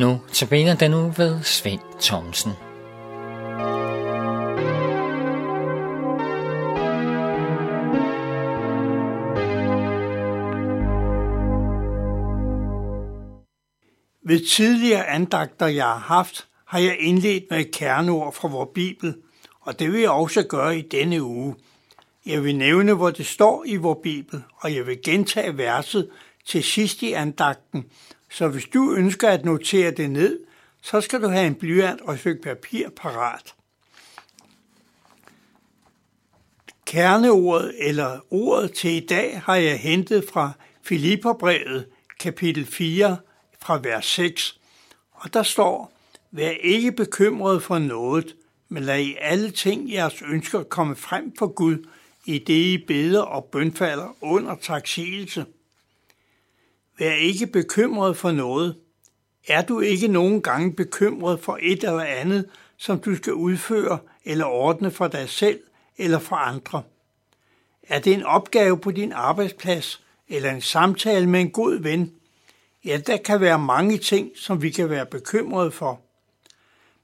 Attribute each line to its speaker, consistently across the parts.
Speaker 1: Nu tabiner den nu ved Svend Thomsen.
Speaker 2: Ved tidligere andagter, jeg har haft, har jeg indledt med et kerneord fra vores Bibel, og det vil jeg også gøre i denne uge. Jeg vil nævne, hvor det står i vores Bibel, og jeg vil gentage verset til sidst i andagten, så hvis du ønsker at notere det ned, så skal du have en blyant og et stykke papir parat. Kerneordet eller ordet til i dag har jeg hentet fra Filipperbrevet kapitel 4 fra vers 6, og der står, Vær ikke bekymret for noget, men lad i alle ting jeres ønsker komme frem for Gud, i det I beder og bønfalder under taksigelse. Vær ikke bekymret for noget. Er du ikke nogen gange bekymret for et eller andet, som du skal udføre eller ordne for dig selv eller for andre? Er det en opgave på din arbejdsplads eller en samtale med en god ven? Ja, der kan være mange ting, som vi kan være bekymrede for.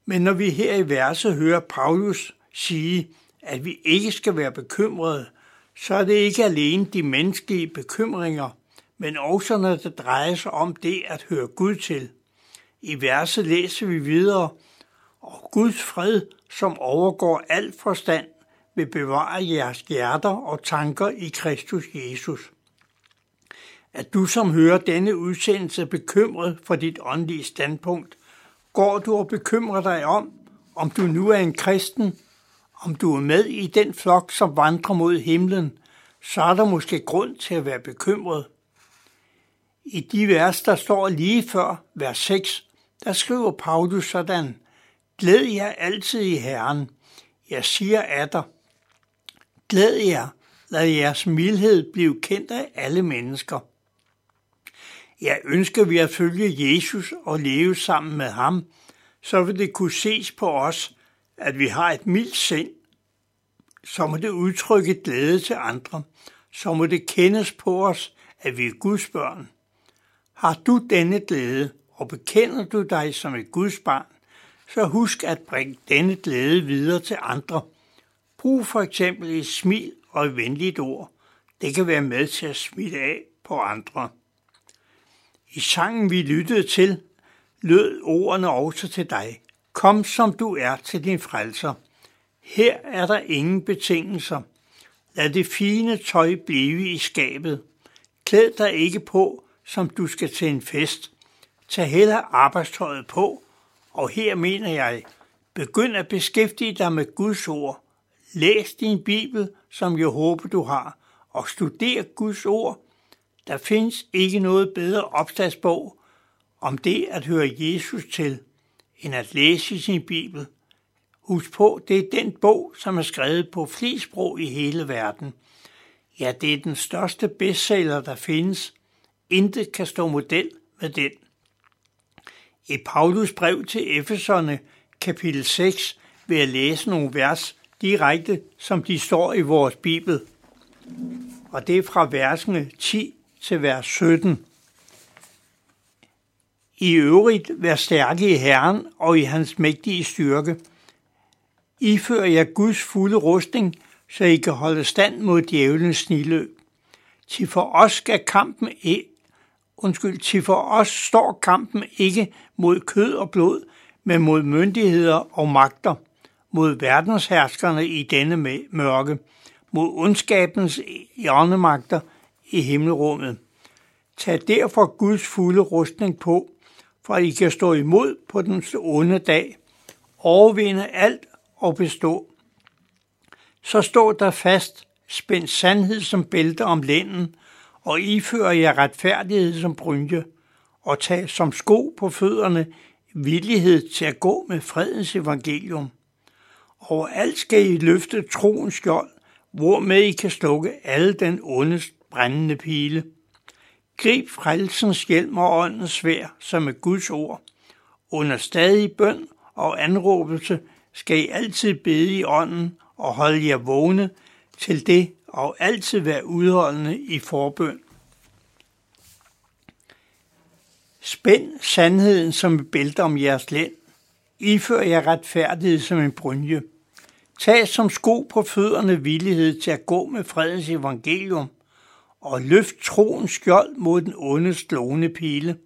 Speaker 2: Men når vi her i verset hører Paulus sige, at vi ikke skal være bekymrede, så er det ikke alene de menneskelige bekymringer, men også når det drejer sig om det at høre Gud til. I verset læser vi videre, og Guds fred, som overgår al forstand, vil bevare jeres hjerter og tanker i Kristus Jesus. At du som hører denne udsendelse bekymret for dit åndelige standpunkt, går du og bekymrer dig om, om du nu er en kristen, om du er med i den flok, som vandrer mod himlen, så er der måske grund til at være bekymret. I de vers, der står lige før vers 6, der skriver Paulus sådan, Glæd jer altid i Herren. Jeg siger af dig. Glæd jer, lad jeres mildhed blive kendt af alle mennesker. Jeg ønsker vi at følge Jesus og leve sammen med ham, så vil det kunne ses på os, at vi har et mildt sind. Så må det udtrykke glæde til andre. Så må det kendes på os, at vi er Guds børn. Har du denne glæde, og bekender du dig som et Guds barn, så husk at bringe denne glæde videre til andre. Brug for eksempel et smil og et venligt ord. Det kan være med til at smitte af på andre. I sangen, vi lyttede til, lød ordene også til dig. Kom som du er til din frelser. Her er der ingen betingelser. Lad det fine tøj blive i skabet. Klæd dig ikke på, som du skal til en fest. Tag heller arbejdstøjet på, og her mener jeg, begynd at beskæftige dig med Guds ord. Læs din Bibel, som jeg håber du har, og studer Guds ord. Der findes ikke noget bedre opslagsbog om det at høre Jesus til, end at læse sin Bibel. Husk på, det er den bog, som er skrevet på flest sprog i hele verden. Ja, det er den største bestseller, der findes. Intet kan stå model med den. I Paulus brev til Efeserne, kapitel 6, vil jeg læse nogle vers direkte, som de står i vores Bibel. Og det er fra versene 10 til vers 17. I øvrigt vær stærke i Herren og i hans mægtige styrke. I fører jer Guds fulde rustning, så I kan holde stand mod djævelens sniløb. Til for os skal kampen undskyld, til for os står kampen ikke mod kød og blod, men mod myndigheder og magter, mod verdensherskerne i denne mørke, mod ondskabens hjørnemagter i himmelrummet. Tag derfor Guds fulde rustning på, for at I kan stå imod på den onde dag, overvinde alt og bestå. Så stå der fast, spænd sandhed som bælte om lænden, og ifører jer retfærdighed som brynje, og tag som sko på fødderne villighed til at gå med fredens evangelium. Overalt skal I løfte troens skjold, hvormed I kan slukke alle den ondes brændende pile. Grib frelsens hjelm og åndens svær, som er Guds ord. Under stadig bøn og anråbelse skal I altid bede i ånden og holde jer vågne til det og altid være udholdende i forbøn. Spænd sandheden som et bælte om jeres lænd. Ifør jer retfærdighed som en brynje. Tag som sko på fødderne villighed til at gå med fredens evangelium, og løft troens skjold mod den onde slående pile.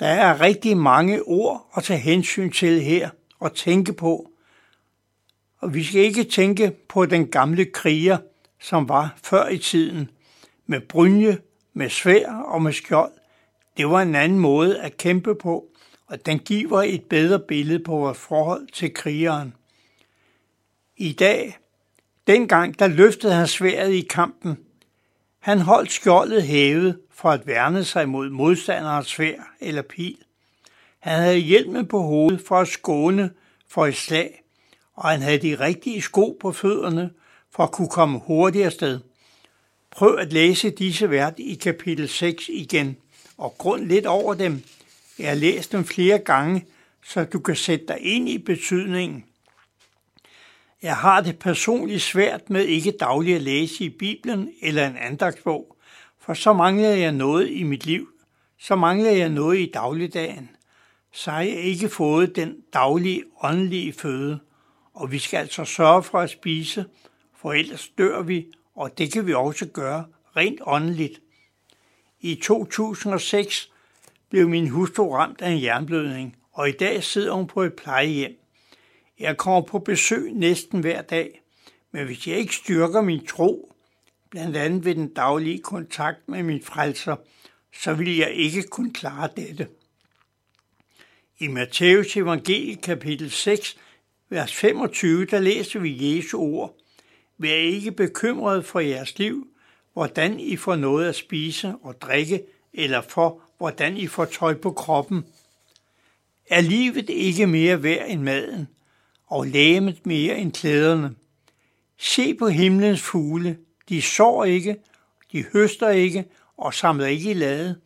Speaker 2: Der er rigtig mange ord at tage hensyn til her og tænke på. Og vi skal ikke tænke på den gamle kriger, som var før i tiden, med brynje, med svær og med skjold. Det var en anden måde at kæmpe på, og den giver et bedre billede på vores forhold til krigeren. I dag, dengang der løftede han sværet i kampen. Han holdt skjoldet hævet for at værne sig mod modstanderens svær eller pil. Han havde hjelmen på hovedet for at skåne for et slag, og han havde de rigtige sko på fødderne for at kunne komme hurtigere sted. Prøv at læse disse værd i kapitel 6 igen, og grund lidt over dem. Jeg har læst dem flere gange, så du kan sætte dig ind i betydningen. Jeg har det personligt svært med ikke dagligt at læse i Bibelen eller en andagsbog, for så mangler jeg noget i mit liv. Så mangler jeg noget i dagligdagen. Så har jeg ikke fået den daglige åndelige føde. Og vi skal altså sørge for at spise, for ellers dør vi, og det kan vi også gøre rent åndeligt. I 2006 blev min hustru ramt af en jernblødning, og i dag sidder hun på et plejehjem. Jeg kommer på besøg næsten hver dag, men hvis jeg ikke styrker min tro, blandt andet ved den daglige kontakt med min frelser, så vil jeg ikke kunne klare dette. I Matteus evangelie kapitel 6, vers 25, der læser vi Jesu ord. Vær ikke bekymret for jeres liv, hvordan I får noget at spise og drikke, eller for, hvordan I får tøj på kroppen. Er livet ikke mere værd end maden, og lægemet mere end klæderne? Se på himlens fugle, de sår ikke, de høster ikke og samler ikke i lade,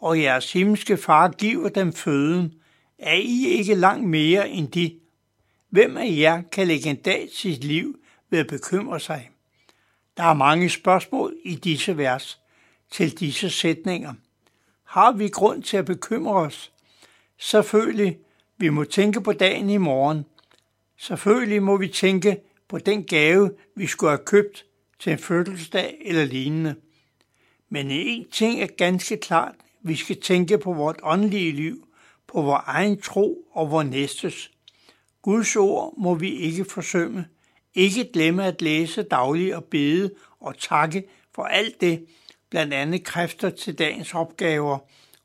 Speaker 2: og jeres himmelske far giver dem føden. Er I ikke langt mere end de? Hvem af jer kan lægge en dag sit liv ved at bekymre sig? Der er mange spørgsmål i disse vers til disse sætninger. Har vi grund til at bekymre os? Selvfølgelig, vi må tænke på dagen i morgen. Selvfølgelig må vi tænke på den gave, vi skulle have købt til en fødselsdag eller lignende. Men en ting er ganske klart, vi skal tænke på vort åndelige liv, på vores egen tro og vores næstes. Guds ord må vi ikke forsømme. Ikke glemme at læse dagligt og bede og takke for alt det, blandt andet kræfter til dagens opgaver,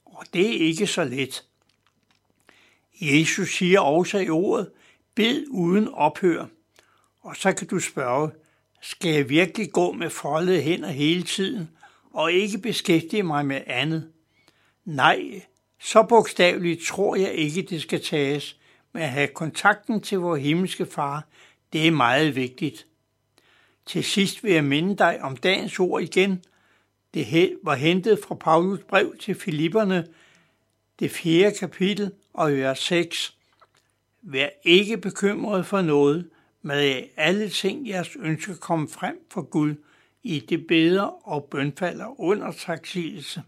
Speaker 2: og det er ikke så let. Jesus siger også i ordet, bed uden ophør. Og så kan du spørge, skal jeg virkelig gå med foldede hænder hele tiden og ikke beskæftige mig med andet? Nej, så bogstaveligt tror jeg ikke, det skal tages, men at have kontakten til vor himmelske far, det er meget vigtigt. Til sidst vil jeg minde dig om dagens ord igen. Det var hentet fra Paulus brev til Filipperne, det fjerde kapitel og vers 6. Vær ikke bekymret for noget, med alle ting jeres ønsker komme frem for Gud i det beder og bønfalder under taksigelse.